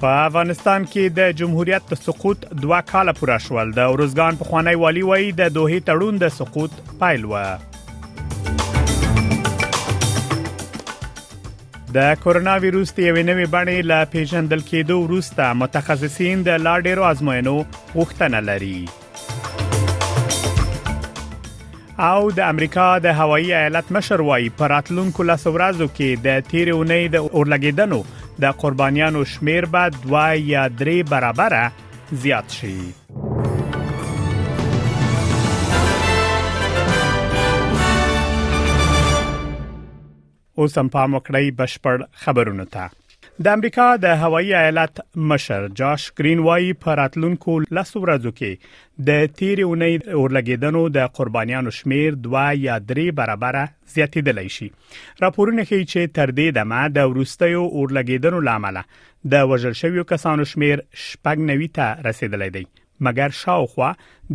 په افغانستان کې د جمهوریت د سقوط دوا کال پوره شول د اورزګان په خوانی والی وایي د دوه تړون د سقوط پایل و د کورونا وایروس د یوې نوې بڼې لا پیژندل کېدو وروسته متخصصین د لا ډیرو ازموینو غوښتنه لري او د امریکا د هوایی ایالت مشر وایي پر اتلونکو لس ورځو کې د تیر اونۍ د اورلګیدنو د قربانیانو شمیر به 2 یا 3 برابر زیات شي اوس هم پام وکړئ بشپړ خبرونه ته د امریکا د هوایی ایالت مشر جاش گرین وایي په راتلونکو لس ورځو کې د تیرې اونۍ اورلګیدنو د قربانیانو شمیر دوه یا درې برابره زیاتیدلی شي راپورونه ښیي چې تر دې دمه د ورستیو اورلګیدنو لامل د وژل شویو کسانو شمیر شپږ نوي ته رسیدلی دی مګر شاوخوا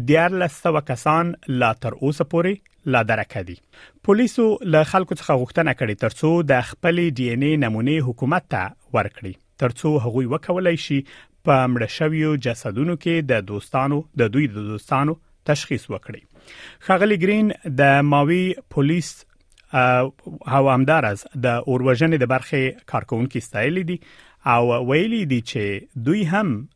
دیارلس سوه کسان لا تر اوسه پورې لا درکه دي پولیسو له خلکو څخه غوښتنه کړې ترڅو د خپل ډي ان اي نمونه حکومت ته ورکړي ترڅو هغوی وکولای شي په مړ شویو جسدونو کې د دوستانو د دوی د دوستانو تشخیص وکړي خغلی ګرین د ماوی پولیس او همدارس د اوروژنې د برخې کارکونکو ستایلی دي او ویلي دي چې دوی هم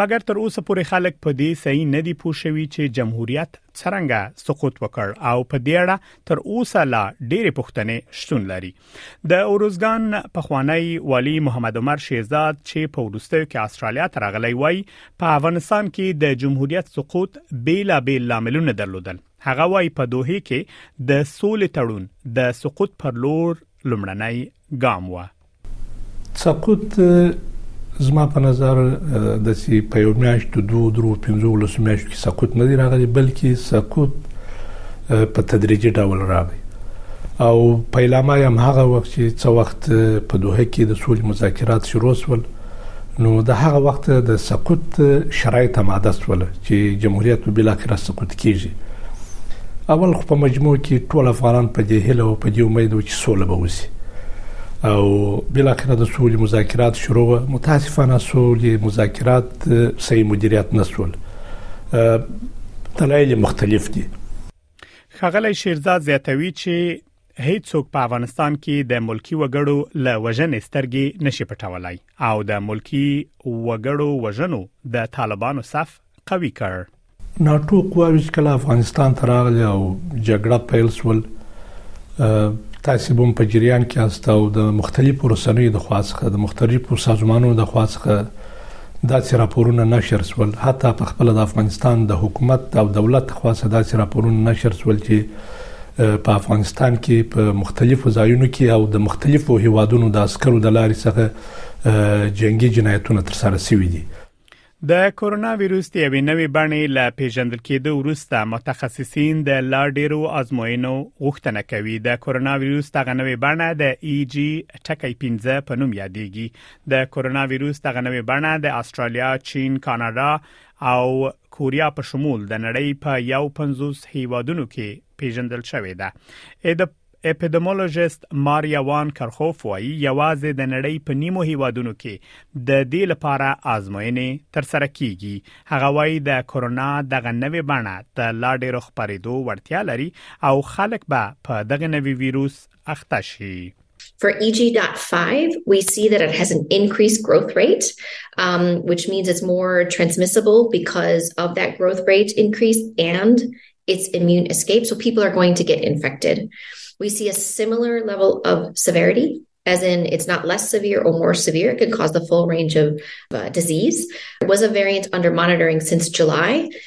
مګر تر اوسه پورې خلک په دې صحیح نه دی پوه شوي چې جمهوریت څرنګه سقوط وکړ او په دې اړه تر اوسه لا ډېرې پوښتنې شتون لري د اوروزګان په خوانی والی محمد عمر شیزاد چې په ورستیو کې استرالیا ته راغلی وای په افغانستان کې د جمهوریت سقوط بیلا بیل لاملونه درلودل هغه وای په دوه کې د سولې تړون د سقوط پر لور لمړنۍ ګام و سقوط زما په نظر د سی په یو میاشت دو درو پنځو لس میاشت کې سقوط نه دی راغلی بلکې سقوط په تدریجي ډول راغی او پیلامه هم هغه وخت چې څو وخت په دوه کې د سولې مذاکرات شروع شول نو د هغه وخت د سقوط شرایط ماده سول چې جمهوریت بل اخر سقوط کیږي اول خو په مجموع کې ټول افغانان په دې هله او په دې امید و چې سوله به وسی او بل اخر د سولې مذاکرات شروع و متاسفانه سولې مذاکرات صحیح مدیریت نسول دلایل مختلف دي خغلی شیرزاد زیاتوي چې هیڅ څوک په افغانستان کې د ملکی وګړو له وژنې سترګې نشي پټولای او د ملکی وګړو وژنو د طالبانو صف قوي کړ ناټو قواوې چې کله افغانستان ته راغلي او جګړه پیل سول تاسو هم په جریان کې یاست او د مختلفو رسنیو د خوا څخه د مختلفو سازمانونو د خوا څخه داسې راپورونه نشر شول، حتی په خپله د افغانستان د حکومت او دولت له خوا څخه داسې راپورونه نشر شول چې په افغانستان کې په مختلفو ځایونو کې او د مختلفو هیوادونو د عسکرو د لارې څخه جنګي جنایتونه تر سره شوي دي. د کورونا ویروس د یوې نوې بڼې له پیژندل کېدو وروسته متخصصین د لا ډیرو آزموینو غوښتنه کوي د کورونا ویروس دغه نوې بڼه د ای جی ټکی 15 په نوم یادېږي د کورونا وایروس دغه نوې بڼه د استرالیا، چین، کاناډا او کوریا په شمول د نړۍ په یو 50 هیوادونو کې پیژندل شوې ده. د اپیدمولوژیست ماریا وان کرخوف وایي یوازې د نړۍ په نیمو هیوادونو کې د دې لپاره آزموینې تر سره کیږي هغه وایي د کورونا دغه نوې بڼه د لا ډیرو خبرېدو وړتیا لري او خلک به په دغه نوي ویروس اخته شي For EG.5, we see that it has an increased growth rate, um, which means it's more transmissible because of that growth rate increase and its immune escape. So people are going to get infected. We see a similar level of severity, as in it's not less severe or more severe. It could cause the full range of uh, disease. It was a variant under monitoring since July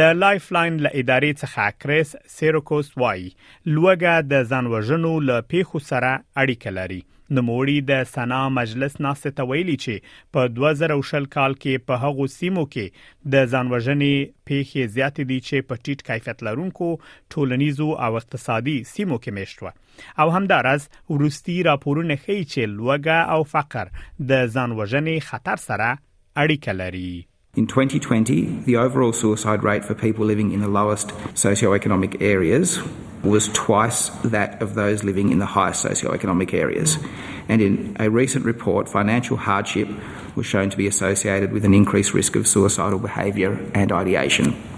د لایف لاین له ادارې څخه کریس سیروکوس وای لوګه د ځانوژنو له پیښو سره اړیکه لري نوموړي د سنا مجلس ناسته ته ویلي چې په 2020 کال کې په هغو سیمو کې د ځانوژنې پیښې زیاتې دي چې په ټیټ کیفیت لرونکو ټولنیزو او اقتصادي سیمو کې میشته او همدارس ورستي راپورونه ښیي چې لوګه او فقر د ځانوژنې خطر سره اړیکه لري In 2020, the overall suicide rate for people living in the lowest socioeconomic areas was twice that of those living in the highest socioeconomic areas. And in a recent report, financial hardship was shown to be associated with an increased risk of suicidal behaviour and ideation.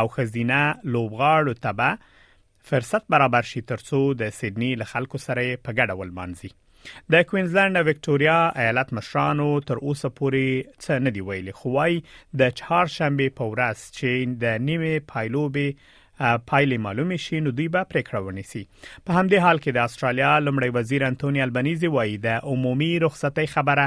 او خزینه لوبغاړو ته به فرصت برابر شي ترڅو د سیدنی له خلکو سره په ګډه ولمانځي د کوینزلند او وکټوريا ایالت مشرانو تر اوسه پورې څه نه دی ویلي خو وايي د چهار شنبه په ورځ چې د نیمه پایلوبې پایلې معلومې شي نو دوی به پریکړه ونیسي په همدې حال کې د استرالیا لمړی وزیر انټونی البنيزي وایي د عمومي رخصتۍ خبره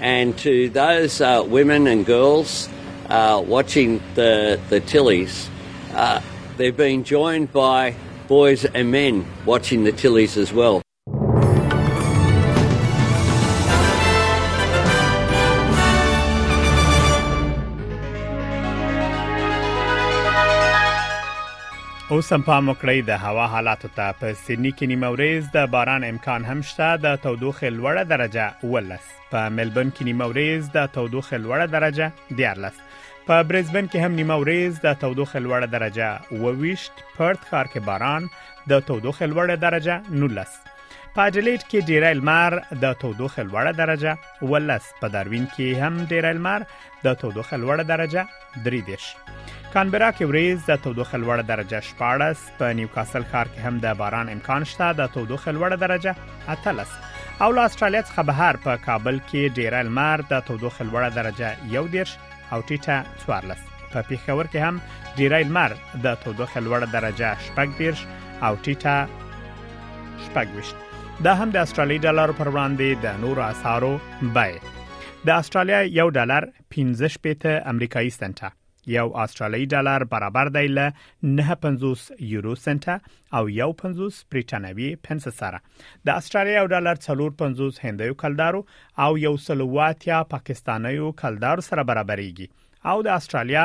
And to those uh, women and girls uh, watching the, the Tillies, uh, they've been joined by boys and men watching the Tillies as well. اوس هم پام وکړئ د هوا حالاتو ته په سیدنی کې نیمه ورځ د باران امکان هم شته د تودوخې لوړه درجه ولس په ملبون کې نیمه ورځ د تودوخې لوړه درجه دیارلس په برزبن کې هم نیمه ورځ د تودوخې لوړه درجه وویشت پرت ښار کې باران د تودوخې لوړه درجه 19 په اډلیډ کې ډیری لمر د تودوخې لوړه درجه ولس په داروین کې هم ډیری لمر د تودوخه لوړه درجه 3 دیش کانبرا کې وریز د تودوخه لوړه درجه 14 په نیوکاسل ښار کې هم د باران امکان شته د تودوخه لوړه درجه 13 او له استرالیا څخه بهر په کابل کې ډیره لمر د تودوخه لوړه درجه 11 او ټیټه 14 په پیښور کې هم ډیره لمر د تودوخه لوړه درجه 14 او ټیټه 14 دا هم د استرالی ډالر پر وړاندې د نورو اسعارو بیه د استرالیا یو ډالر 15 شپېته امریکایي سنټه یو استرالیي ډالر برابر دی له 950 یورو سنټه او یو 50 بریټانوي پنس سره د استرالیا یو ډالر 450 هندیو کلدارو او یو سلواتیا پاکستانیو کلدارو سره برابرېږي او د استرالیا